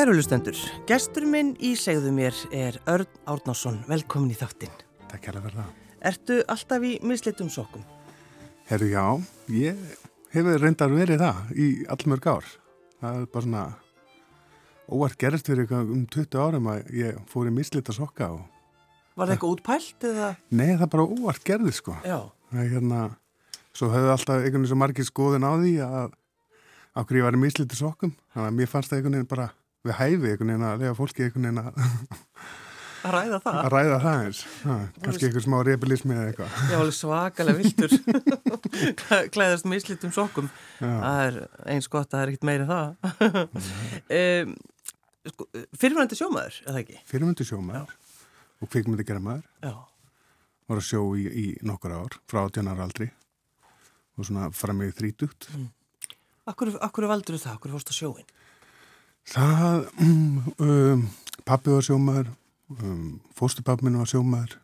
Kæru lustendur, gestur minn í segðu mér er Örn Árnarsson, velkomin í þáttinn. Takk hérlega fyrir það. Ertu alltaf í mislitum sokkum? Herru, já, ég hefur reyndar verið það í allmörg ár. Það er bara svona óvart gerist fyrir um 20 árum að ég fór í mislita sokka og... Var það eitthvað útpælt eða? Nei, það bara óvart gerði sko. Já. Það er hérna, svo höfðu alltaf einhvern veginn svo margir skoðin á því að okkur ég var í mislita sokkum. Þannig að mér fannst það einhvern veginn bara við hæfi einhvern veginn að lega fólki einhvern veginn að að ræða það? Að ræða það eins ha, kannski einhver smá rebelismi eða eitthvað. Já, alveg svakalega viltur klæðast mislitum sokkum. Já. það er eins gott að það er ekkit meira það. Um, sko, fyrirvændi sjómaður, eða ekki? fyrirmyndi sjómaður og kvikmyndi gera maður Já, var að sjó í, í nokkur ár frá 18 ára aldri og svona fram í þrítugt. Akkur, akkur valdur það, akkur fórst á sjóin? Það um, pappi var sjómaður um, fóstupappminn var sjómaður.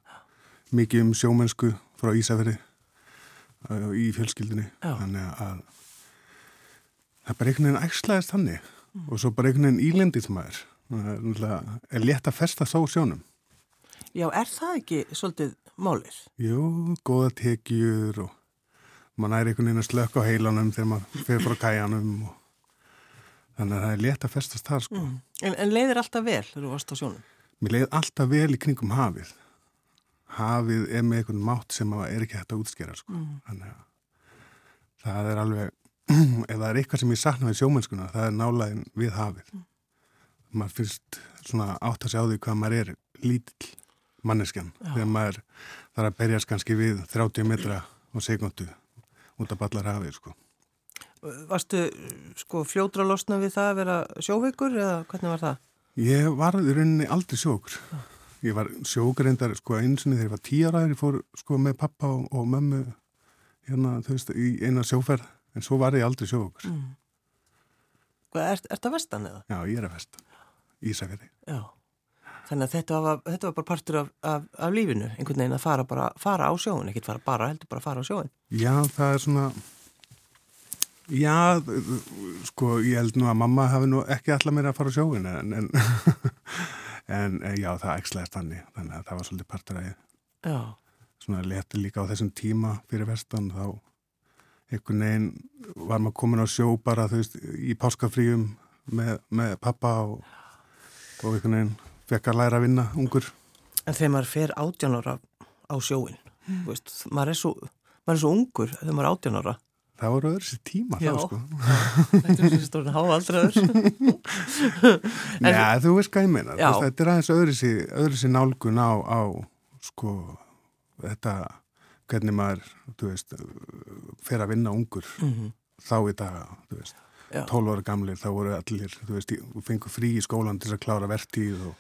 Mikið um sjómennsku frá Ísafjörði uh, í fjölskyldinni Já. þannig að það bara einhvern veginn ægslaðist þannig. Og svo bara einhvern veginn ílendið maður. Það er, er létt að festa þó sjónum. Já, er það ekki svolítið málið? Jú, góða tekjur og mann er einhvern veginn að slökka á heilanum þegar maður fyrir frá kæjanum og þannig að það er létt að festast þar sko. Mm. En, en leiðir alltaf vel þegar þú varst á sjónum? Mér leiði alltaf vel í kringum hafið. Hafið er með einhvern mátt sem er ekki hægt að útskjera sko. Þannig að það er alveg, ef það er eitthvað sem ég sakna við sjómennskuna, það er nálaðin við hafið. Maður finnst svona átt að sjá því hvað maður er lítill manneskjan þegar maður þarf að berjast kannski við 30 metra á sekundu út af ballar hafið sko. Varstu sko fljótra losna við það að vera sjóveikur eða hvernig var það? Ég var í rauninni aldrei sjókur. Ég var sjókur reyndar sko einsinni þegar ég var tíaræður, ég fór sko með pappa og, og mömmu hérna, þú veist, í eina sjóferð, en svo var ég aldrei sjókur. Mm. Er, það vestan eða? Já, ég er að vest, Ísafjörði. Já. Þannig að þetta var, þetta var bara partur af, af, af lífinu, einhvern veginn að fara, bara, fara á sjóin, ekkert fara bara, heldur bara að fara á sjóin. Já, það er svona, já, sko, ég held nú að mamma hafi nú ekki alltaf mér að fara á sjóin, en, en, en já, það ekslaðist þannig, þannig að það var svolítið partur að ég Já. svona leti líka á þessum tíma fyrir vestan þá einhvern veginn var maður komin á sjó bara þú veist í páskafríum með, með pappa og, og einhvern veginn fekk að læra að vinna ungur En þegar maður fer átjánóra á sjóin, mm. veist, maður er svo, maður er svo ungur þegar maður er átjánóra. Það voru öðru sér tíma Já. þá sko Þetta er svo stórn háaldraður. Nei, þú veist hvað ég meina Já. Veist, þetta er aðeins öðru sér, öðru sér nálgun á, á sko þetta hvernig maður þú veist, fer að vinna ungur Mhm. þá í dag, þú veist Já. 12 ára gamlir, þá voru allir þú veist, fengur frí í skólan til að klára vertíð og,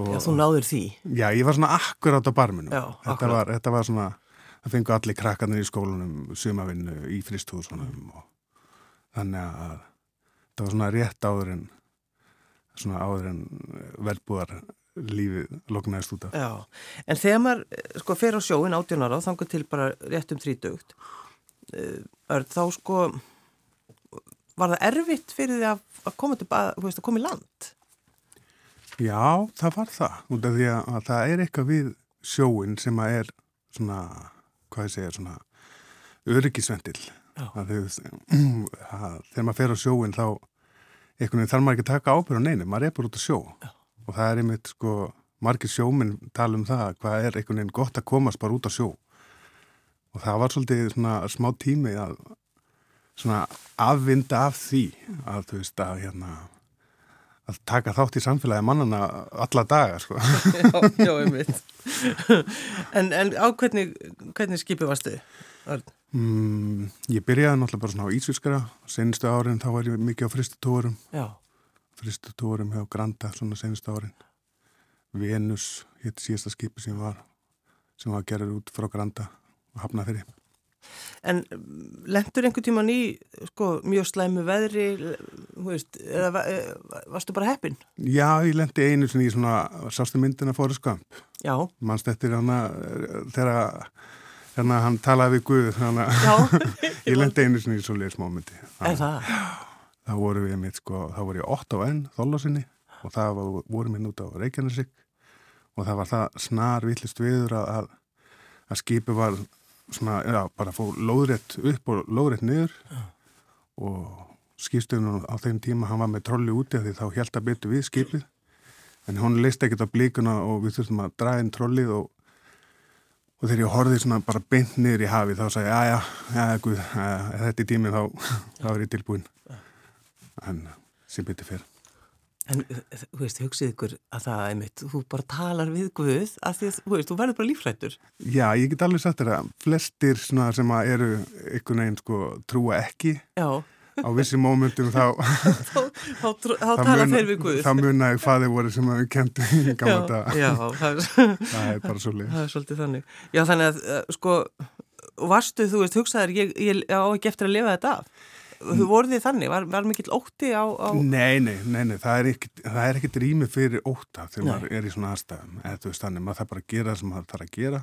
og Já, þú náður því. Já, ég var svona akkurát á barminum. Já, þetta, akkúrat. var, þetta var svona, það fengu allir krakkarnir í skólanum, sumavinnu, í fristhúsunum og þannig að það var svona rétt áður en, svona áður en verðbúðar lífið loknaðist út af. Já, en þegar maður eh, sko fer á sjóin átjánóra og þangur til bara rétt um þrítugt, uh, þá sko var það erfitt fyrir því að, að koma til, þú veist, að koma í land? Já, það var það, út af því að það er eitthvað við sjóin sem að er svona, hvað ég segja, svona öryggisvendil. Þegar maður fer á sjóin þá einhvern veginn þarf maður ekki að taka ábyrð á neinu, maður er bara út að sjó. Já. Og það er einmitt, sko, margir sjóminn tala um það, hvað er einhvern veginn gott að komast bara út að sjó. Og það var svolítið svona smá tími að svona afvinda af því að þú veist að hérna að taka þátt í samfélagi mannana alla daga sko. já, já, einmitt. en, en á hvernig, hvernig skipi varstu? Mm, ég byrjaði náttúrulega bara svona á Ísvískara senustu árin þá var ég mikið á fristutórum fristutórum hjá Granda svona senustu árin Venus, hétt síðasta skipi sem var sem var gerður út frá Granda og hafnað fyrir en lendur einhver tíman í sko, mjög slæmu veðri, veist, eða eh, varstu bara heppin? Já, ég lendi einu sinni í svona sástu myndina fóru skamp Já, mannst eftir hana þegar hérna hann talaði við Guð hana, já, ég lendi einu sinni í svo leiðis mómenti. Er það? þá voru við mitt sko, þá voru ég 8 á enn þóllasinni og það var, voru minn út á Reykjanesik og það var það snar villist viður að, að, að skipi var svona, já, bara fóð lóðrétt upp og lóðrétt niður já. og skipstöðunum á þeim tíma hann var með trolli úti því þá held að betu við skipið. En hún leist ekkert á blíkuna og við þurftum að draga inn trollið og, og þegar ég horfið svona bara beint niður í hafi þá sagði ég, já, já, guð, þetta er tímið þá, þá er ég tilbúin en sem betur fyrir En þú veist, hugsið ykkur að það er mitt, þú bara talar við Guð að því að, þú veist, þú verður bara lífrættur Já, ég get alveg sagt að flestir sem eru ykkur neginn sko trúa ekki. Já. Á vissi mómentum þá þá, tala þeir við Guð. þá munna ég hvað þeir voru sem að við kentum í gamla dag já, það, er, það er bara svo leið það er svolítið þannig. Já þannig að uh, sko varstu þú veist hugsaður ég, ég á ekki eftir að lifa þetta af þú voruð þið þannig, var, var mikill ótti á, á... Nei, nei, nei, nei, það er ekkit, það er ekkit rými fyrir óta þegar nei. maður er í svona aðstæðum. Eða þú veist þannig, maður þarf bara að gera það sem maður þarf að gera.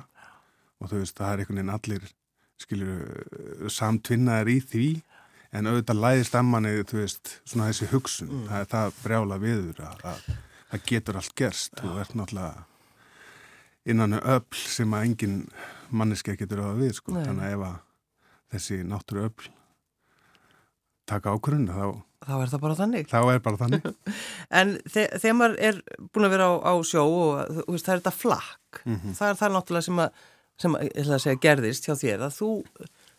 Og þú veist, það er einhvern veginn allir skiljur samtvinnaðar í því. En auðvitað læðist að manni, þú veist, svona þessi hugsun, mm. það er það brjála viður að, að það getur allt gerst, ja. þú ert náttúrulega innan öll sem að engin manneski getur á það við, sko, þannig að ef að þessi náttúru öll taka ákvörðinu, þá Þá er það bara þannig. Bara þannig. en þegar maður er búin að vera á, á sjó og veist, það er þetta flakk, mm -hmm. það er það náttúrulega sem að, sem að, segja, gerðist hjá þér, að þú,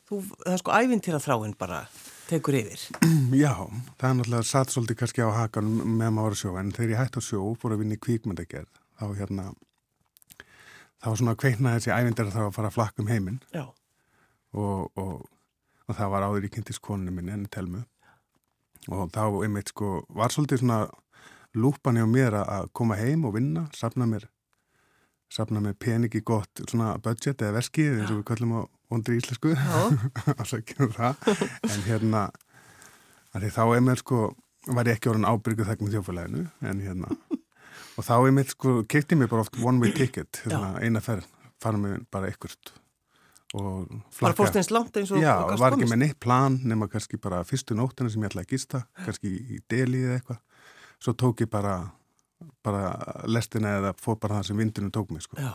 þú það er sko ævintýra þráinn bara tekur yfir. Já, það er náttúrulega satt svolítið kannski á hakan með maður sjó en þegar ég hætti á sjó fór að vinna í kvíkmyndagerð þá hérna þá svona kveiknaði þessi ævindir þá að fara að flakka um heiminn og, og, og það var áður í kynntiskoninu minni enn telmu. Og þá einmitt sko var svolítið svona lúpan hjá mér að koma heim og vinna, sapna mér sapna mér peningi gott svona budget eða verskið eins og við kallum á vondur íslensku. En hérna þá mér sko var ég ekki orðin ábyrgu þegnum þjófæleginu en hérna. Og þá mér sko, keitt ég mér bara oft one way ticket hérna, eina ferð, fara mér bara ykkurt. Var fórst eins langt eins og Já, og var ekki með neitt plan nema kannski bara fyrstu nóttina sem ég ætlaði að gista kannski í deli eða eitthvað svo tók ég bara bara lestina eða fór bara það sem vindinu tók mig sko Já.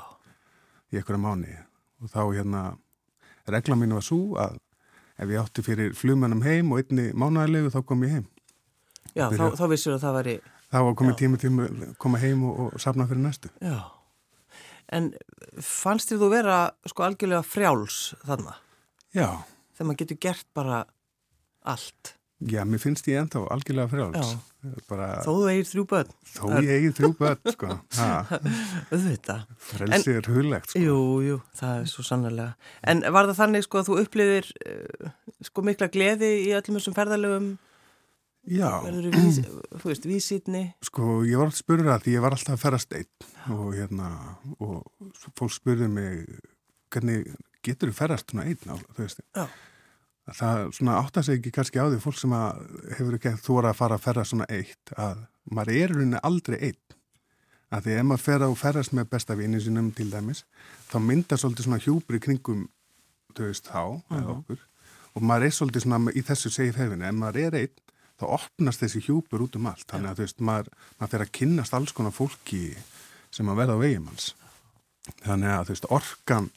í einhverja mánu og þá hérna regla mínu var svo að ef ég átti fyrir flumannum heim og einni mánæðilegu þá kom ég heim. Já, Byrja, þá, þá vissur að það var í... Þá var komið tíma til að koma heim og, og safna fyrir næstu. Já, en fannst þér þú vera sko algjörlega frjáls þannig? Já. Þegar maður getur gert bara allt? Já, mér finnst ég ennþá algjörlega frjáls. Bara... Þó þú eigir þrjú börn. Þó ég eigir þrjú börn, sko. Þetta. Frelsið er hulegt, sko. Jú, jú, það er svo sannlega. En var það þannig, sko, að þú upplifir uh, sko mikla gleði í öllum þessum ferðalögum? Já. Verður þú, þú veist, vísýtni? Sko, ég var alltaf spurður að því ég var alltaf að ferðast einn og hérna, og fólk spurði mig, hvernig getur þú ferðast svona einn á, þú veist, Já það svona átt að segja ekki kannski á því fólk sem hefur ekki þóra að fara að ferra svona eitt að maður er rauninni aldrei eitt að því ef maður fer að ferrast með besta vini sinum til dæmis þá myndar svolítið svona hjúbri kringum þau veist þá uh -huh. okkur, og maður er svolítið svona í þessu segið hefðinu, ef maður er eitt þá opnast þessi hjúpur út um allt. Þannig að þú veist maður, maður fer að kynnast alls konar fólki sem að verða á vegimanns þannig að þú veist orkan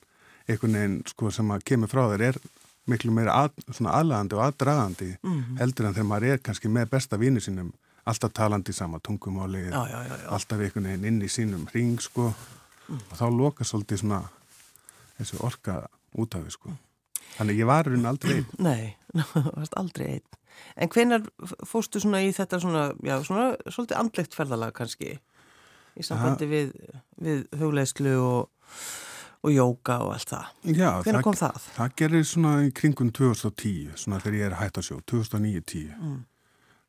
einhvern veginn sko sem að kemur frá þér er miklu meira að, aðlagandi og aðdragandi mm -hmm. heldur en þegar maður er kannski með besta vínu sínum alltaf talandi sama tungumáli alltaf einhvern veginn inn í sínum hring sko. Mm. og þá loka svolítið svona þessu orka út af því sko. Þannig ég var raun aldrei einn. Nei, varst aldrei einn En hvenar fóstu svona í þetta svona, já, svona svolítið andlegt ferðalag kannski í sambandi við, við hugleislu og og jóka og allt það. Já, Hvernig kom það? Það gerir svona í kringum 2010, svona þegar ég er hætt að sjó, 2009-10. Mm.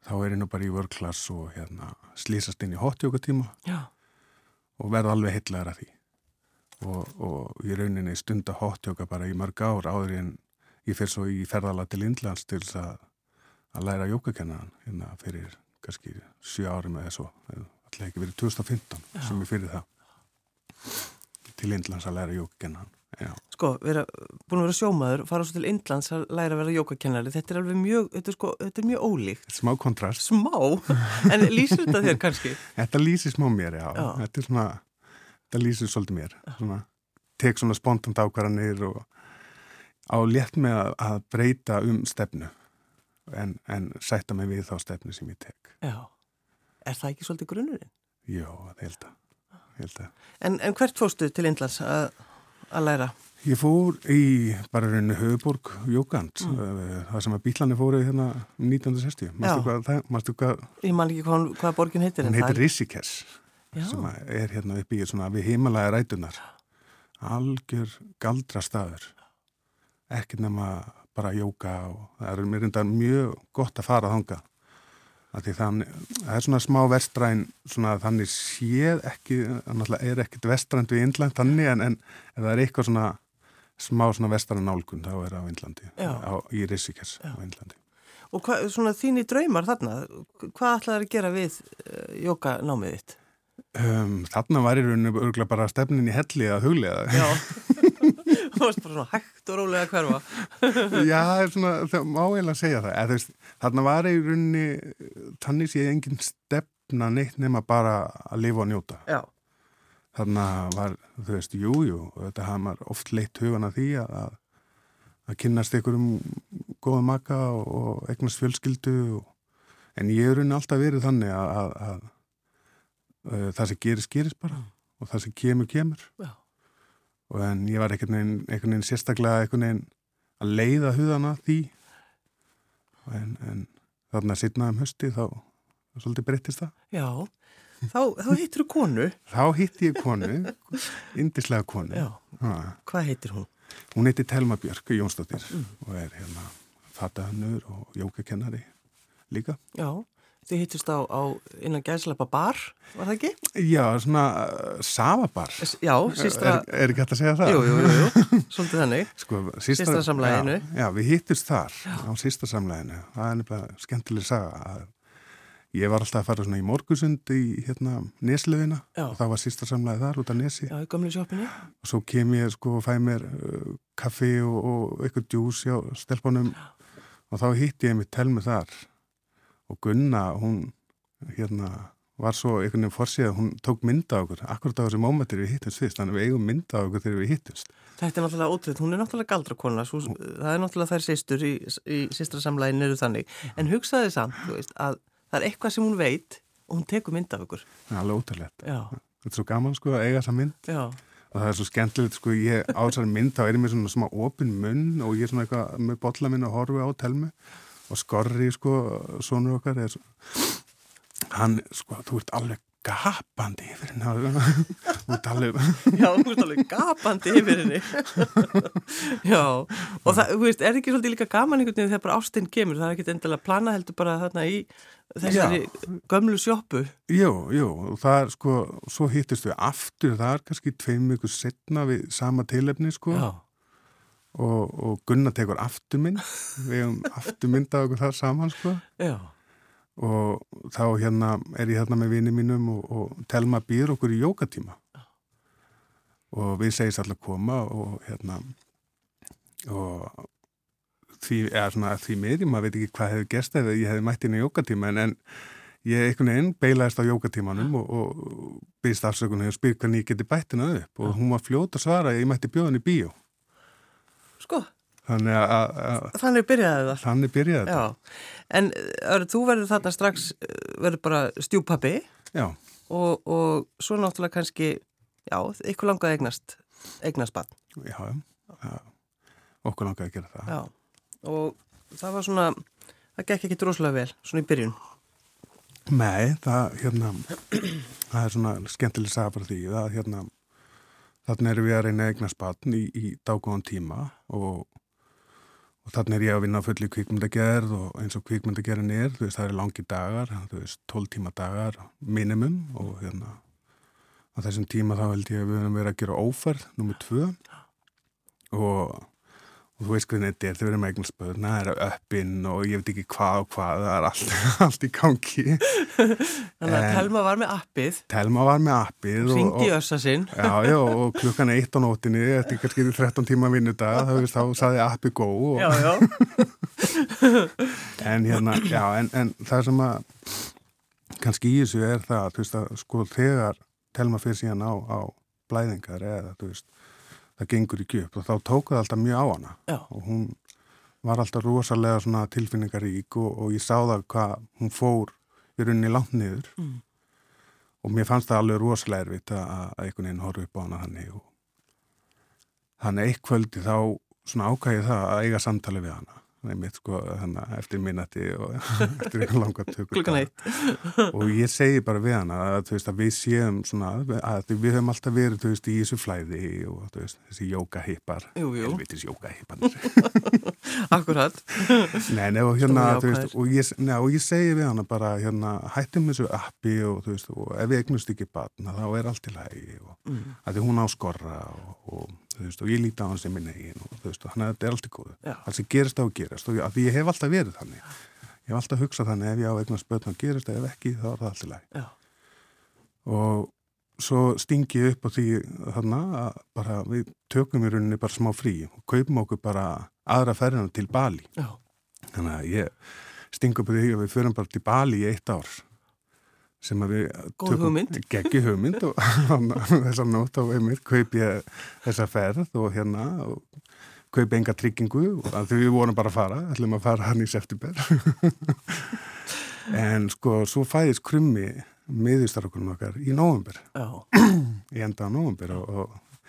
Þá er ég nú bara í vörklass og hérna slýsast inn í hotjókatíma og verða alveg heitlegar að því. Og, og ég rauninni stunda hotjóka bara í mörg ár áður en ég fyrir svo í ferðala til Indlands til að, að læra jókakennan hérna fyrir kannski 7 ári með þessu, alltaf ekki verið 2015 Já. sem ég fyrir það til Indlands að læra jókkennan Já. sko, vera, búin að vera sjómaður fara svo til Indlands að læra að vera jókakennari þetta er alveg mjög, þetta er, sko, þetta er mjög ólíkt Smá kontrast. smá, en lýsir þetta þér kannski Þetta lýsir smá mér, já. Já. Þetta er svona, þetta lýsir svolítið mér. Svona, tek svona spontant ákvarðanir og á létt með að, að breyta um stefnu en, en sætta mig við þá stefnu sem ég tek. já, er það ekki svolítið grunnurinn? Já, það held að. Held að. En, en hvert fórstu til Indlands að, læra? Ég fór í bara rauninni höfuborg Jókant, mm. það sem að bílani fóru hérna um 1960. Mástu hvað, Ég man ekki hvað, hvað borgin heitir hún heitir. Já. sem er hérna upp í svona við himalæði rætunar algjör galdra staður ekki nema bara jóka og það er mér enda mjög gott að fara þanga þannig, það er svona smá vestræn svona þannig séð ekki náttúrulega er ekkit vestrænt við Indland þannig en, en ef það er eitthvað svona smá svona vestræn nálgun þá er á Indlandi Já. á, í Rissikers á Indlandi. Og hvað, svona þínir draumar þarna, hvað ætlaði að gera við uh, jókanámið þitt? um, þarna var í rauninu örgulega bara stefnin í helli að huglega Já, þú varst bara svona hægt og rólega að hverfa. Já, það er svona, það má eiginlega segja það. Eða, veist, þarna var í rauninni, þannig sé engin stefna neitt nema bara að lifa og njóta. Já, Þarna var, þú veist, jú, jú, og þetta hafði maður oft leitt hugan að því að, að, kynnast ykkur um góða maka og, og eignast fjölskyldu. Og, en ég er rauninni alltaf verið þannig að, að, að, að það sem gerist, gerist bara og það sem kemur, kemur. já, og en ég var einhvern veginn, einhvern veginn sérstaklega einhvern veginn að leiða hudana því en, en þarna sitna um hösti þá svolítið breyttist það. já. Þá, þá hittir þú konu. Þá hitti ég konu, indislega konu. Já, Ha, hvað heitir hún? hún heiti Telma Björk Jónsdóttir og er hérna fatahannur og jókakennari líka. Já, þið hittist á, á innan gæðslappa bar, var það ekki? Já, svona uh, safabar. Já, sístra, Er, er ekki hægt að segja það? jú, jú, jú, jú, svolítið þannig. Sko, Systrasamlaginu. Já, já, við hittust þar á sýstasamlæðinu. Það er nefnilega skemmtileg saga að ég var alltaf að fara svona í morgusund í hérna nesliðina Já. og það var sýstasamlæði þar út af nesi Já, í gömlu sjóppinu. og svo kem ég sko og fæ mér uh, kaffi og, og eitthvað djús hjá stelpunum og þá hitti ég mig telmi þar og Gunna, hún hérna var svo einhvern veginn forsið að hún tók mynda á okkur. Akkurat á þessi mómentir við hittumst fyrst þannig að við eigum mynda á okkur þegar við hittumst. Þetta er náttúrulega ótrúð, hún er náttúrulega galdrakona, svo, það er náttúrulega þær sýstur í, í sýstrasamlægin eru þannig, en hugsaði samt, þú veist, að það er eitthvað sem hún veit og hún tekur mynd af ykkur. það er alveg ótrúlegt. Þetta er svo gaman sko að eiga þessa mynd. Já, og það er svo skemmtilegt sko ég á þessari mynd þá er og skorri sko sonur okkar er hann sko þú ert alveg gapandi yfir henni þú ert alveg já, þú veist alveg gapandi yfir henni. já, og það, þú veist, er ekki svolítið líka gaman einhvern veginn þegar bara ástinn kemur, það er ekkit endilega plana heldur bara þarna í þessari gömlu sjoppu. jú, jú, og það er sko svo hittist við aftur, það er kannski tveim ykkur setna við sama tilefni sko Já, og, og Gunnar tekur afturmynd. Við hefum afturmynd á okkur þar saman sko. Og þá hérna er ég hérna með vini mínum og, og Telma býður okkur í jókatíma. Og við segist allar koma og hérna og því, eða svona því meiri, maður veit ekki hvað hefur gerst ef ég hefði mætt inn í jókatíma en, en ég einhvern veginn beilaðist á jókatímanum og, og byrst afsökunni og spyr hvernig ég geti bættina upp. Og hún var fljót að svara að ég mætti bjóðan í bíó sko, þannig að, að, að þannig byrjaði það. þannig byrjaði Já, en er, þú verður þarna strax, eh, verður bara stjúpappi Já, og, og svo náttúrulega kannski, já, ykkur langaði eignast, eignast bann. já, já, okkur langaði að gera það. Já, og það var svona, það gekk ekki droslega vel, svona í byrjun. Nei, það, hérna, það er svona skemmtileg saga fyrir því að hérna, þannig erum við að reyna að eigna spatn í, í dágóðan tíma og, og þannig er ég að vinna full í kvikmyndagerð og eins og kvikmyndagerðin er, þú veist, það eru langi dagar, þú veist, 12 tíma dagar minimum og hérna, á þessum tíma þá held ég að við höfum verið að gera óferð, nummið tvö. Og, og þú veist hvernig þetta er, þau verður með eignar spöðun það er öppinn og ég veit ekki hvað og hvað það er allt, allt í gangi Þannig að Telma var með appið, Telma var með appið ringdi össa sinn. já, já, og klukkan eitt á nótinni eftir kannski 13 tíma vinnudag þá, þá saði appið gó og, Já, já. en hérna, já, en, en það sem að kannski í þessu er það, þú veist, að sko þegar telma fyrir síðan á, á blæðingar eða, þú veist, það gengur ekki upp. Og þá tók það alltaf mjög á hana. Já. og hún var alltaf rosalega svona tilfinningarík og, og ég sá það hvað hún fór í rauninni langt niður. Mm. og mér fannst það alveg rosalega erfitt að, að einhvern veginn horfa upp á hana þannig. Og þannig eitt kvöldi þá svona ákæði það að eiga samtali við hana Einmitt, sko, þannig, eftir minnati og eftir einhvern langa tökur og ég segi bara við hana að, veist, að við séum svona að við höfum alltaf verið veist, í þessu flæði og veist, þessi jókahippar helvitis jókahippanir Akkurat. Nei, nei, og hérna, og ég, nei, og ég segi við hana bara, hérna, hættum þessu appi og og ef við eignust ekki batna, þá er allt í lagi og Mm. að því hún á skorra og, veist, og ég líti á hans sem minn eigin og veist, að þetta er allt í góðu. Já. Allt sem gerist á að gerast og ég, að ég hef alltaf verið þannig. Ég hef alltaf hugsað þannig ef ég á eignast bötna gerist, ef ekki, þá er það allt í lagi. Já. Og svo stingi ég upp á því þarna að bara við tökum í rauninni bara smá frí og kaupum okkur bara aðra ferðina til Bali. Já. Þannig að ég stingu upp á því að við förum bara til Bali í eitt ár sem að við hugmynd. geggi hugmynd og þessar nótt og einmitt kaup ég þessa ferð og hérna og kaup enga tryggingu og að því við vorum bara að fara ætlum að fara hann í september en sko svo fæðist krummi miðustarkunum okkar í nóvember Já. í enda á nóvember og, og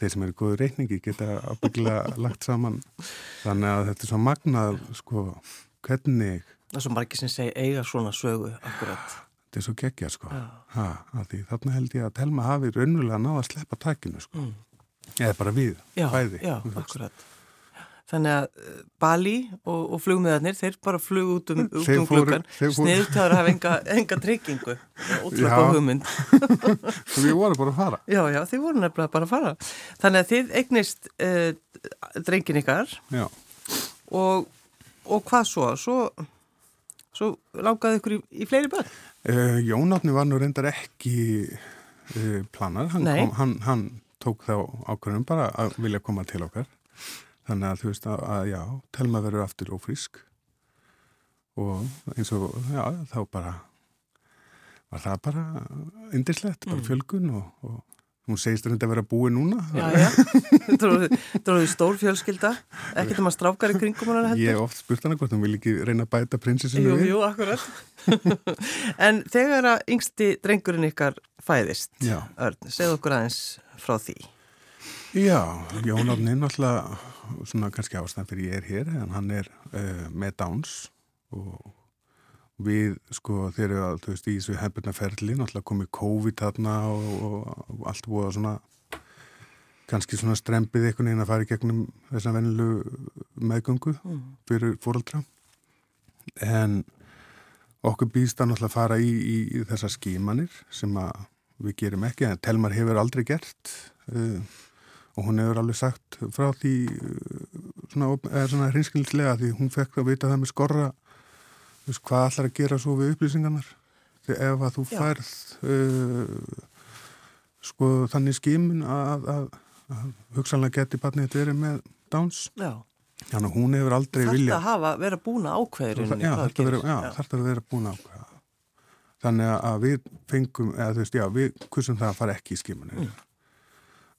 þeir sem eru góðu reikningi geta ábyggilega lagt saman þannig að þetta er svo magnað sko hvernig Það er svo margir sem segja eiga svona sögu, akkurat. Þetta er svo geggja sko ha, því þarna held ég að Telma hafi raunverulega náða að sleppa takinu sko Mm. eða bara við, Já, bæði já. Þannig að uh, Bali og, og flugmiðarnir, þeir bara flug út um, út um fóru- Sniðutaður hafa enga, enga tryggingu. Ótrúlega Já. góð hugmynd. Við vorum bara að fara Já, já, þið voru nefnilega bara að fara. Þannig að þið eignist uh, drengin ykkar og, og hvað svo? Svo, svo langaði ykkur í, í fleiri börn? uh, Jónafni var nú reyndar ekki uh, planað, hann, kom, hann, hann tók þá ákveðum bara að vilja koma til okkar þannig að þú veist að, að já, Telma verður aftur ófrísk og eins og já, þá bara var það bara indislegt, bara Mm. fjölgun og, og hún segist að vera búið núna Já, já. Dróðu stór fjölskylda, ekkert um að strákar í kringum hann heldur. Ég hef oft spurt hana hvort hún vil ekki reyna að bæta prinsessinu Jú, við. jú, akkurat. en þegar að yngsti drengurinn ykkar fæðist, Já. Örn, segð okkur aðeins frá því. Já, Jón Árni er náttúrulega svona kannski ástæðan fyrir ég er hér en hann er uh, með Downs og við sko þegar að þú veist í þessu hefðbunarferli náttúrulega komið COVID þarna og, og, allt búið að svona kannski svona strempið einhvern veginn að fara í gegnum þessa vennilu meðgöngu Mm. fyrir fóraldra en okkur býðst að náttúrulega fara í, í, í þessar skímanir sem að við gerum ekki en Telmar hefur aldrei gert uh, og hún hefur alveg sagt frá því uh, svona, svona hrinskilslega því hún fekk að vita það með skorra þú veist, hvað allar að gera svo við upplýsingarnar þegar ef að þú Já. færð uh, sko þannig skimun að, að, að hugsanlega geti barnið þetta verið með Downs Já, þannig að hún hefur aldrei þarf vilja það að vera búin að ákveður Já, þarf að vera, já, þarf að vera búin að ákveða. Þannig að við fengum, eða þú veist, já, við kursum það að fara ekki í skimunni. Mm.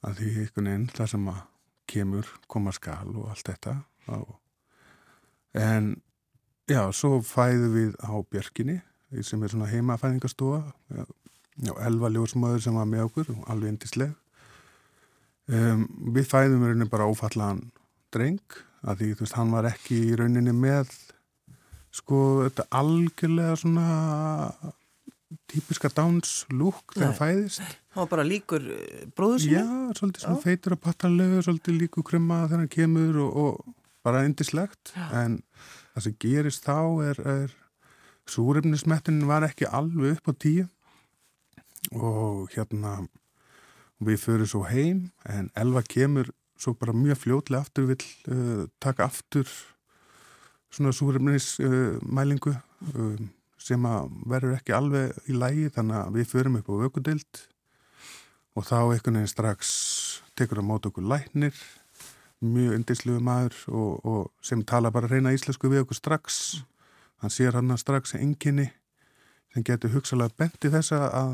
Að því einhvern veginn, það sem að kemur, koma skal og allt þetta. Á. En, já, svo fæðum við á Björkinni, sem er svona heimafæðingastofa. Já, elva ljósmaður sem var með okkur, alveg endisleg. Um, við fæðum rauninni bara ófallaðan dreng, að því, þú veist, hann var ekki í rauninni með sko þetta algjörlega svona típiska Downs look þegar fæðist Það var bara líkur bróður sinni? já, svolítið svona feitur og pattanlegu svolítið líku krumma þegar hann kemur og, og bara indislegt en það sem gerist þá er, er súrefnismettin var ekki alveg upp á tíu. Og hérna við förum svo heim en Elva kemur svo bara mjög fljótlega aftur vil uh, taka aftur svona súrefnismælingu uh, sem að verður ekki alveg í lægi þannig að við förum upp á vökudild og þá einhvern veginn strax tekur að móta okkur læknir mjög undisluðu maður og, og sem tala bara reyna íslensku við okkur strax. Hann sér hann strax enginni sem getur hugsalega benti þessa að,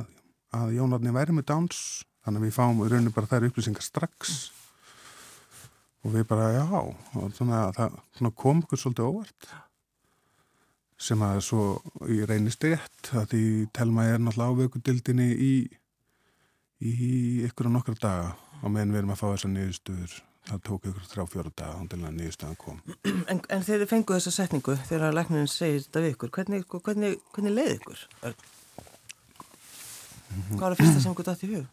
að Jónarni væri með dáns þannig að við fáum í rauninu bara þær upplýsingar strax. Og við bara já og svona, það svona kom okkur svolítið óvart. Sem að svo í reynist rétt að því telma er náttúrulega ávökudildinni í í ykkur og nokkra daga og meðan við erum að fá þessa niðurstöður það tók ykkur daga og til að niðurstöðan kom. En, en þegar þið fenguð þessa setningu þegar læknirinn segir þetta við ykkur. Hvernig, hvernig, hvernig leið ykkur? Hvað var það fyrsta sem ykkur dætt í hug?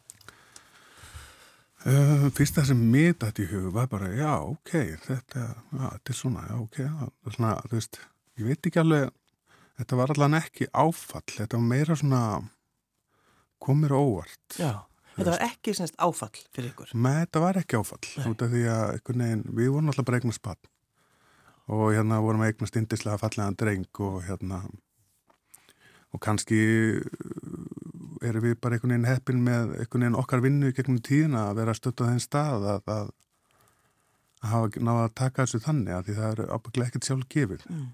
Uh, fyrsta sem mér dætt í hug var bara já, ok, þetta, já, þetta er svona já, ok, já, svona, veist ég veit ekki alveg, þetta var allan ekki áfall, þetta var meira svona komir óvart. Já, þetta var ekki semst áfall fyrir ykkur? Með þetta var ekki áfall út af því að veginn, við vorum alltaf bara eignast bann og hérna vorum við eignast indislega fallegan dreng og hérna og kannski erum við bara einhvern veginn heppin með einhvern veginn okkar vinnu gegnum tíðina að vera stödd á þenn stað að, að, að hafa náða að taka þessu þannig að því það eru ábygglega ekkert sjálf gefið mm.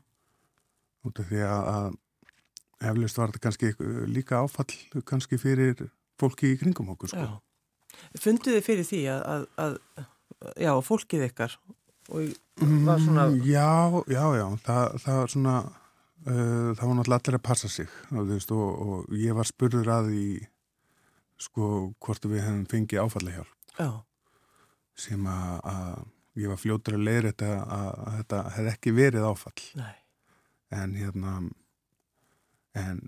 út af því að, að eflust var þetta kannski líka áfall kannski fyrir fólki í kringum okkur sko. Funduð þið fyrir því að, að já, fólkið ykkar og var svona mm, Já, já, já, það, það var svona uh, það var náttúrulega allir að passa sig og, veist, og, og ég var spurður að í sko hvort við hefum fengið áfallahjálp já. sem að ég var fljótur að leira þetta að, að þetta hefði ekki verið áfall Nei. en hérna en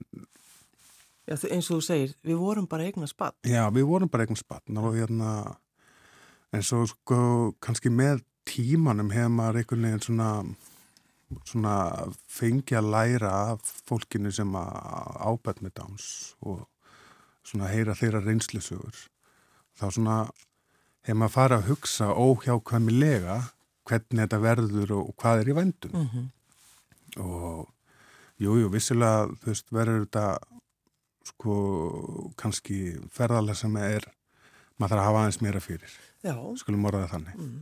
Já, eins og þú segir, við vorum bara eignar spann. Já, við vorum bara eignar spann og hérna, en svo sko kannski með tímanum hefur maður einhvern veginn svona, svona fengi að læra af fólkinu sem ábætt með dáns og svona heyra þeirra reynslusögur. Þá svona hefur maður farið að hugsa óhjákvæmilega hvernig þetta verður og hvað er í vendum. Mm -hmm. Og jújú, jú, vissilega þú veist, verður þetta sko kannski ferðarlega sem er maður þarf að hafa aðeins meira fyrir Já. skulum orða þannig mm.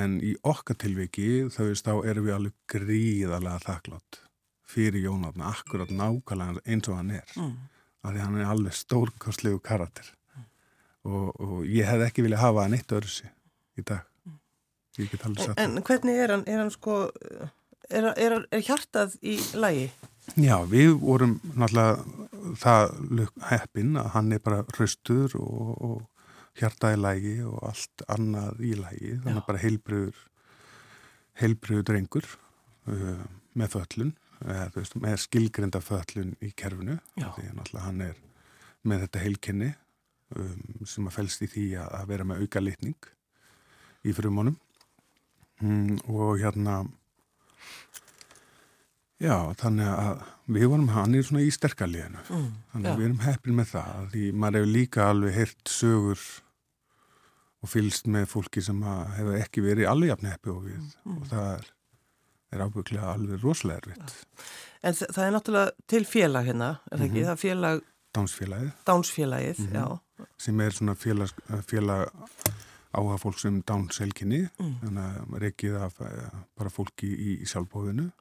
en í okkar tilviki þau veist þá erum við alveg gríðarlega þakklátt fyrir Jónatna akkurat nákvæmlega eins og hann er mm. af því hann er alveg stórkostlegu karakter mm. og, og ég hef ekki viljað hafa hann eitt öðrusi í dag sagt En, en hvernig er hann, er hann sko er, er, er hjartað í lagi? Já, við vorum náttúrulega það heppin að hann er bara hraustur og, og hjarta í lægi og allt annað í lægi þannig að bara heilbriður heilbriður drengur uh, með föllun eða, veist, með skilgrinda föllun í kerfinu. Já. því náttúrulega hann er með þetta heilkenni um, sem að fælst í því að, að vera með auka litning í frumunum. Um, og hérna Já, þannig að við vorum hann í svona í sterkaliðinu Mm, þannig að já. við erum heppin með það því maður hefur líka alveg heyrt sögur og fylst með fólki sem hefur ekki verið alveg jafn heppi og við Mm. og það er, er ábygglega alveg rosalega erfitt En það er náttúrulega til félag hérna, er það ekki? Mhm. Það er félag, Dánsfélagið dánsfélagið, Mhm. já. sem er svona félag, félag áhuga fólk sem dánselginni Mm. þannig að reikið af eh, bara fólki í, í sjálfbóðinu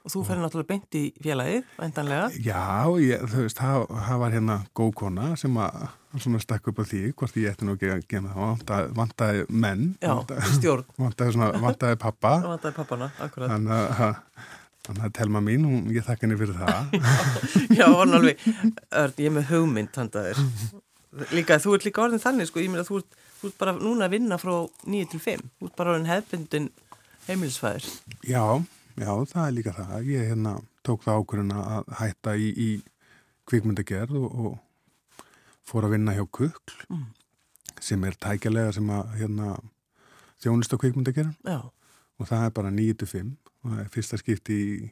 Og þú ferði náttúrulega beint í félagið, endanlega. Já, ég, þú veist, það, var hérna góð kona sem að svona stakk upp á því, hvort ég ætti nú ekki að gema það, vantaði, vantaði menn, Já, vantaði, vantaði, svona, vantaði pappa, vantaði pappana, akkurat. þannig að, þannig að telma mín, hún, ég þakka henni fyrir það. Já, hann alveg, ég er með hugmynd handaðir. Líka, þú ert líka orðin þannig, sko, ég meina, þú ert, þú ert bara núna að vinna frá 9 til 5. Þú ert bara orðin hefbundin heimilisfæðir. Já, já, það er líka það. Ég hérna tók það ákvörðun að hætta í, í kvikmyndagerð og, og fór að vinna hjá Kukl, Mm. sem er tækjalega sem að hérna þjónust á kvikmyndagerðan Já, og það er bara 9-5 og það er fyrsta skipti í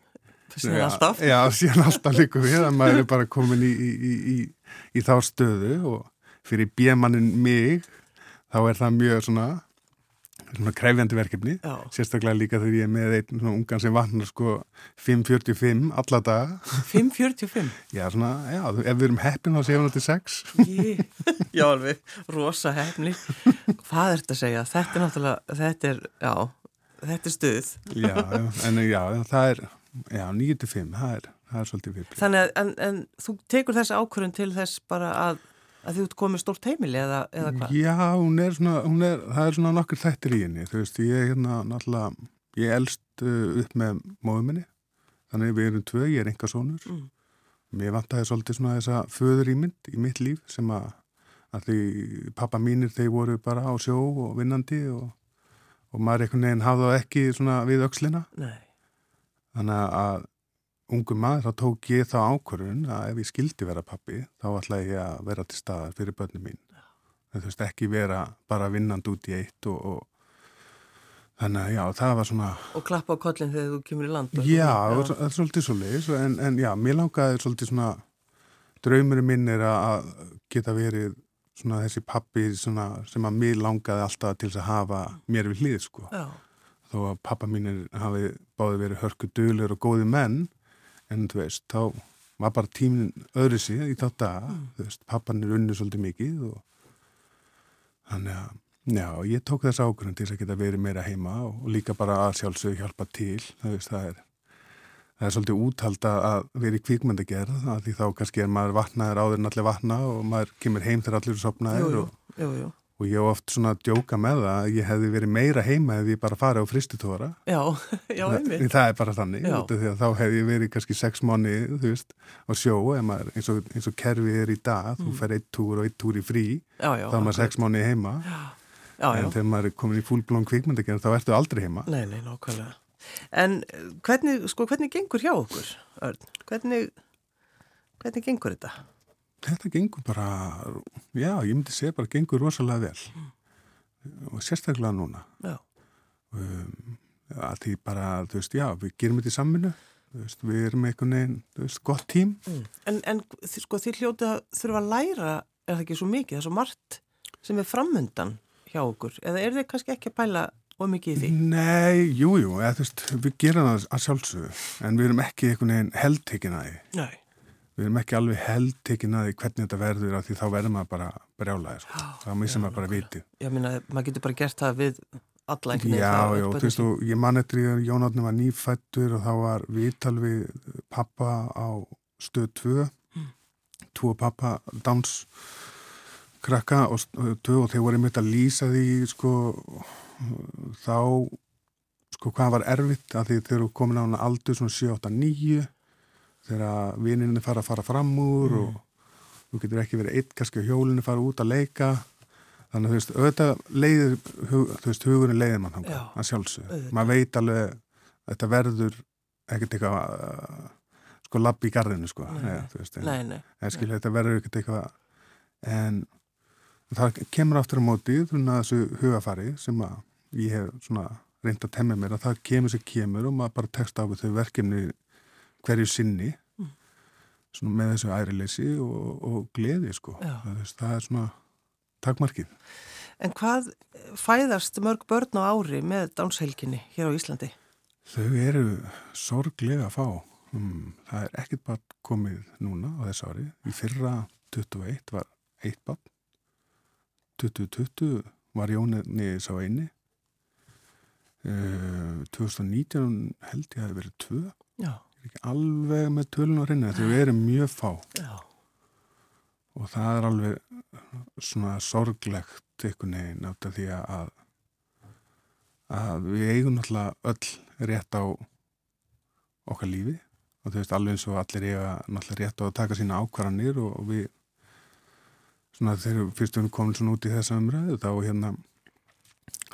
síðan alltaf. Já, síðan alltaf líka við að maður er bara komin í, í, í, í, í þá stöðu og fyrir bjemannin mig þá er það mjög svona, svona krefjandi verkefni Já. sérstaklega líka þegar ég er með einn svona ungan sem vatnar sko 5.45 alla daga. 5.45 já svona, já, ef við erum heppin 7.6 Ég- Já, alveg, rosa hefni Hvað er þetta að segja? Þetta er náttúrulega, þetta er, já þetta er stuð. Já, en já, það er já, 9.5, það er, það er svolítið við Þannig að, en, en þú tekur þessi ákvörðun til þess bara að, að þú ert komið stórt heimili eða, eða hvað? Já, hún er svona, hún er, það er svona nokkur þættir í henni, þú veist, ég er hérna náttúrulega, ég elst uh, upp með móðu minni, þannig við erum tvö, ég er enga sonur, Mm. mér vantaði svolítið svona þessa föður ímynd í mitt líf sem að, að því pappa mínir þeir voru bara á sjó og vinnandi og, og maður einhvern veginn hafði það ekki svona við Nei, þannig að ungum maður þá tók ég þá ákvörðun að ef ég skildi vera pappi þá ætlaði ég að vera til staðar fyrir börnum mín. En þú veist ekki vera bara vinnand út í eitt og, og þannig að já það var svona og klappa á kollin þegar þú kemur í land já, það svo- svolítið svo leiðis en, en já, mér langaði svolítið svona draumurinn minn er að að geta verið svona þessi pappi svona, sem að mér langaði alltaf til þess að hafa mér við hlið sko. Já, þó að pappa mínir hafi báði verið hörku dölur og góði menn en þú veist, þá var bara tíminn öðru sig í þá daga þú veist, pappan er unni svolítið mikið og þannig að já, ég tók þess ákvörðan til að geta verið meira heima og, og líka bara að sjálfsög hjálpa til, þú veist, það er það er svolítið úthalda að vera í kvikmyndagerð, að því þá kannski er maður vatnaður áður en allir vatna og maður kemur heim þegar allir er jú, og jú, jú Og ég hef oft svona að djóka með það að ég hefði verið meira heima ef ég bara farið á fristutóra. Já, já, einmitt Það er bara þannig, því að þá hef ég verið kannski sex mánu, þú veist, á sjó, maður, eins, og, eins og kerfið er í dag, þú fer eitt túr og eitt túr í frí, Já, já, þá er maður sex mánu heima, Já, já, en þegar maður er komin í fullblón kvikmyndagerð, þá ertu aldrei heima. Nei, nei, nákvæmlega. En eh, hvernig, sko, hvernig gengur hjá okkur, Örn? Hvernig, hvernig gengur þetta? Þetta gengur bara, já, ég myndi segja bara gengur rosalega vel. Og sérstaklega núna. Um, að því bara, þú veist, já, við gerum þetta í samminu, þú veist, við erum einhvern veginn, gott tím. en, en þi- sko, þið hljótið að þurfa að læra, er það ekki svo mikið, það er svo margt sem er framöndan hjá okkur, eða er þið kannski ekki að pæla og mikið í því? Nei, jú, jú, við gerum það að sjálfsögðu, en við erum ekki einhvern veginn heldtekin að því. Nei, Við erum ekki alveg heldtekin að því hvernig þetta verður af því þá verður maður bara brjálaði, sko. Það missum maður bara vitið. ég meina, maður getur bara gert það við alla einhvern veginn. Já, já, þú veist, og ég man eftir að Jón Átni var nýfættur og þá var viðtal við pappa á stöð 2, tvo pappa dans krakka og stöð 2 og þeir voru einmitt að lýsa því, sko, þá, sko, hvað var erfitt að því þeir eru komin á aldur svona 7, 8, 9 þegar vininni fara að fara fram úr Mm. og þú getur ekki verið eitt kannski á hjólinu fara út að leika. Þannig að þú veist, auðvitað leiðir hug, þú veist, hugurinn leiðir mann Já, þangað, að sjálfsög auðvitað. maður veit alveg að þetta verður ekkert eitthvað uh, sko lapp í garðinu sko. Nei, þú veist, en, Nei, nei, en skilja þetta verður ekkert eitthvað en það kemur aftur á móti svona þessu hugafari sem að ég hef svona reynd að temja mér að það kemur sem kemur og maður bara tekst á við þau verkefni hverju sinni Mm. með þessu ærileysi og, og gleði sko það, það er svona takmarkið En hvað fæðast mörg börn á ári með dánshelginni hér á Íslandi? Þau eru sorglega fá. Um, það er ekkert bara komið núna á þess ári. Í fyrra 21 var eitt barn. 2020 var Jóninni sá eini. Uh, 2019 held ég að það verið tvö. Já, ekki alveg með tölun á reyna. Þau eru mjög fá já, og það er alveg svona sorglegt einhvern veginn átt af því að að við eigum náttúrulega öll rétt á okkar lífi og þú veist alveg eins og allir eiga náttúrulega rétt á að taka sína ákvarðanir og, og við svona þegar fyrst við erum komin svona út í þessa umræðu þá hérna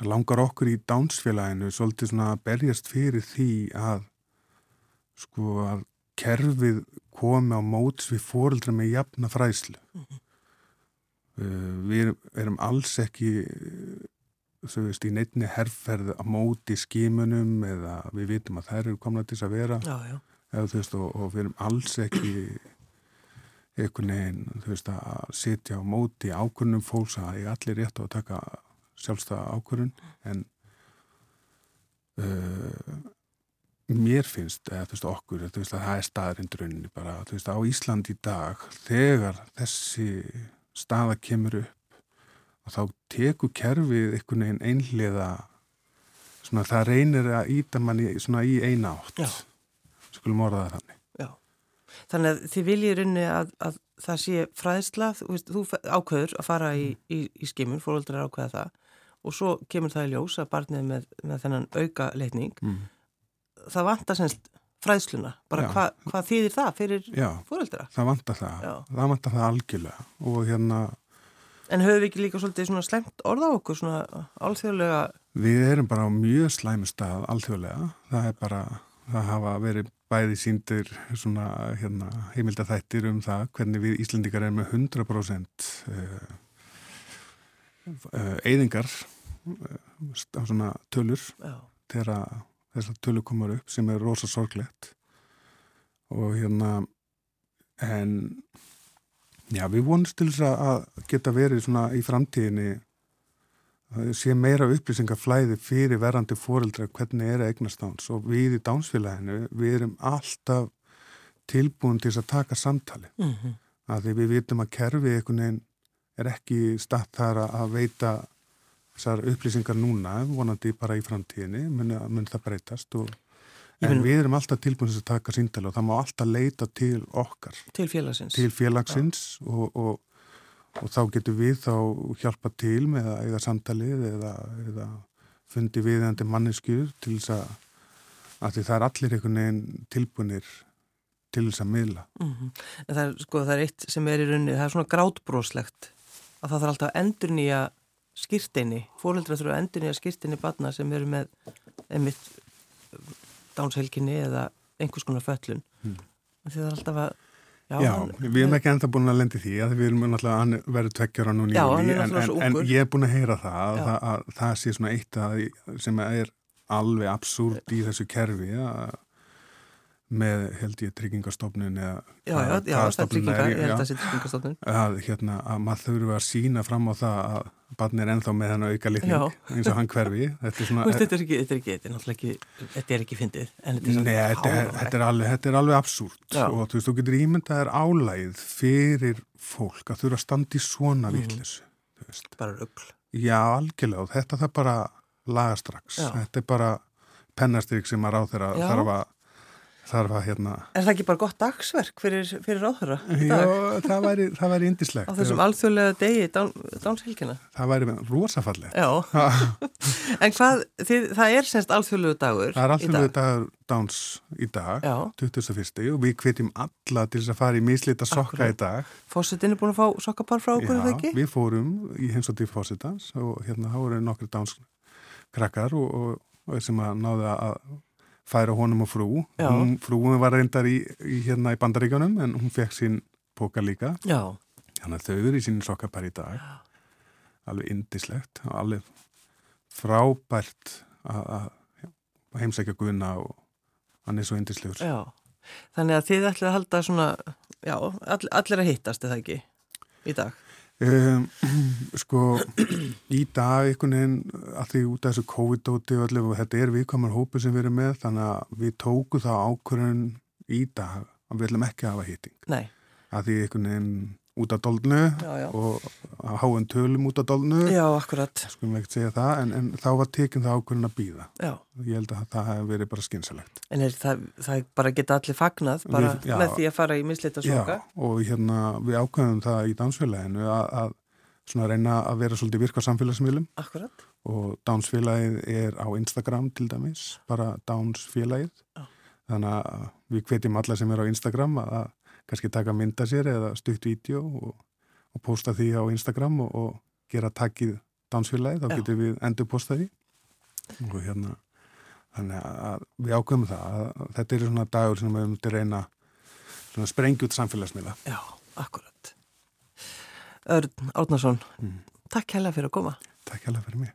langar okkur í dánsfélaginu svolítið svona að berjast fyrir því að sko að kerfið komi á móts við fóreldra með jafna fræslu. Uh, við erum, alls ekki uh, þú veist, í neittni herrferð á móti skimunum eða við vitum að þær eru komna til þess að vera. Já, já, eða, veist, og, og við erum alls ekki einhvern veginn þú veist, að sitja á móti ákunnum fólks að ég allir rétt á að taka sjálfstæða ákvörun en uh, mér finnst, eða þú veist okkur, þú veist að það er staðrind rauninni bara, þú veist á Ísland í dag þegar þessi staða kemur upp og þá teku kerfið einhvern veginn einhliða svona það reynir að íta manni svona í eina átt. Já. skulum orða það þannig. Já, þannig að þið viljið runni að, að það sé fræðsla, þú, veist, þú ákveður að fara í, í, í skimun, fóröldrar ákveða það og svo kemur það í ljós að barnið með, með þennan auka leitning, mm. Það vantar semst fræðsluna, bara hva, hvað þýðir það fyrir fóröldra? það vantar það, Já. það vantar það algjörlega og hérna En höfum við ekki líka svolítið svona slemt orða á okkur, svona alþjóðlega, Við erum bara á mjög slæmu stað alþjóðlega. Það er bara, það hafa verið bæði síndir svona hérna, heimildathættir um það hvernig við Íslendingar erum með 100% uh, uh, eyðingar uh, á svona tölur þegar þessar tölur komar upp sem er rosa sorglegt. Og hérna en já, við vonumst til þess að geta verið svona í framtíðinni sé meira upplýsingaflæði fyrir verandi fóreldra hvernig er eignast dáns og við í dánsfélaginu við erum alltaf tilbúin til að taka samtali mm að því við vitum að kerfið einhvern veginn er ekki statt þar að veita þessar upplýsingar núna vonandi bara í framtíðinni mun, mun það breytast og, en við erum alltaf tilbúin til þess að taka síndala og það má alltaf leita til okkar til félagsins. til félagsins og, og, og þá getur við þá hjálpa til með að eiga samtalið eða, eða fundi viðandi manneskjur til þess að, að það er allir einhvern veginn tilbúinir til þess að miðla. Mm En það er, sko, það er eitt sem er í rauninni, það er svona grátbróslegt að það þarf alltaf að endur nýja skýrteini, fóreldra þurfa að endur nýja skýrteini barna sem eru með einmitt dánshelginni eða einhvers konar föllun. Mm. Því það er alltaf að, já, Já, hann- við erum ekki ennþá búin að lendi því að við erum náttúrulega, hann verður tveggjara er en, en, en ég er búin að heyra að, það, að það sé svona eitt að, sem er alveg absúrt í þessu kerfi að með held ég tryggingastofnun eða já, já, já, það er tryggingar, ég held að það sé tryggingastofnun. að, hérna, að maður þurfi að sína fram á það að barn er ennþá með hann auka litning eins og hann hverfi. Þetta er svona veist, Þetta er ekki, þetta er ekki, þetta er ekki, þetta er ekki fyndið, en þetta er þetta er, er alveg, þetta er alveg absúrt. Og þú veist, þú getur ímyndað þér álægið fyrir fólk að þurfa að standa í svona þú veist. bara rugl. Já, algjörlega þetta það bara laga strax. Þetta er bara pennastryk sem að ráð þeirra þarf að, þarf að hérna, Er það ekki bara gott dagsverk fyrir, fyrir ráðhöra í já, það væri, það væri indislegt. Á þessum alþjóðlega degi, dán, dánshelgina? Það væri rosafallegt. Já, en hvað, þið, það er semst alþjóðlegu dagur Það er við dagur dáns í dag, Já, 21. og við hvetjum alla til þess að fara í mislita sokka Akkúrat. í dag. fórsetin er búin að fá sokkapar frá okkur, er það ekki? við fórum í heimsóttir fósitans og hérna þá voru nokkur dánskrakkar og, og, og sem að náði að færa honum og frú. Já. Hún, frúin var reyndar í, í hérna í bandaríkjónum en hún fekk sín póka líka. Já, Þannig að þau eru í sín sokkapar í dag. Alveg indislegt og alveg frábært að, að heimsækja Guðna og hann er svo indislegur. já. Þannig að þið ætlið að halda svona, já, all, allir að hittast, er það ekki, í dag? Um, sko, í dag einhvern veginn að því út af þessu COVID-dóti og þetta er viðkvæmar hópu sem við erum með þannig að við tóku þá ákvörðun í dag að við ætlum ekki að hafa hýting að því einhvern veginn út af doldnu já, já. og háum tölum út af doldnu Já, akkurat, skulum ekki segja það en, en þá var tekin það ákvörðun að býða já. ég held að það hefur verið bara skynsalegt En er það, það bara geta allir fagnað, bara Við- já. með því að fara í mislita soka? Já, og hérna við ákveðum það í dansfélaginu að, að reyna að vera svolítið virka á samfélagsmiðlum Akkurat, og Dánsfélagið er á Instagram til dæmis, bara Dánsfélagið Já. þannig að við hvetjum alla sem er á Instagram að kannski taka mynda sér eða stutt vídeo og, og posta því á Instagram og, og gera takkið Dánsfélagið, þá Já. getum við endur posta því og hérna þannig að við ákveðum það að þetta er svona dagur sem við myndum reyna svona sprengja út samfélagsmiðla já, akkurat. Örn Árnason, Mm. takk hella fyrir að koma. Takk hérlega fyrir mig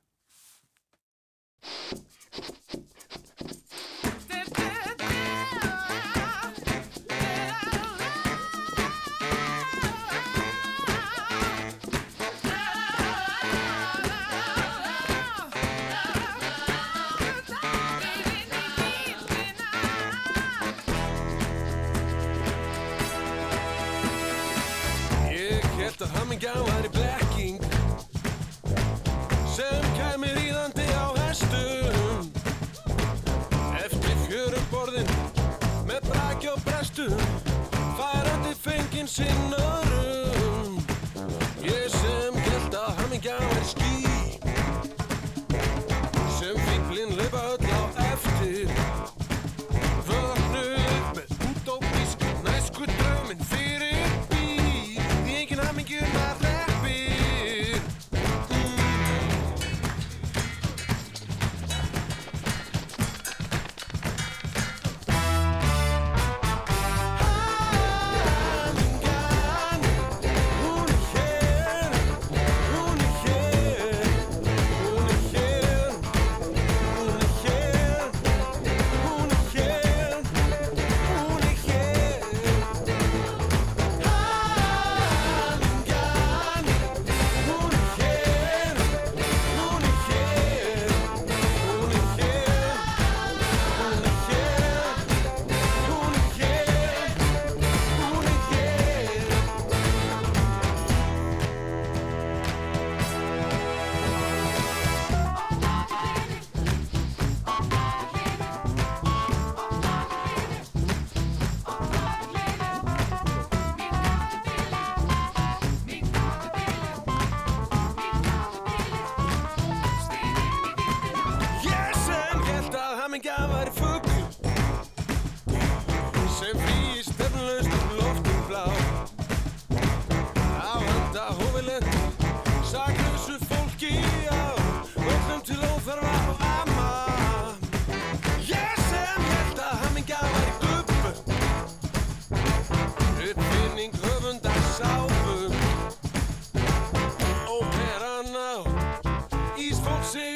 folks in.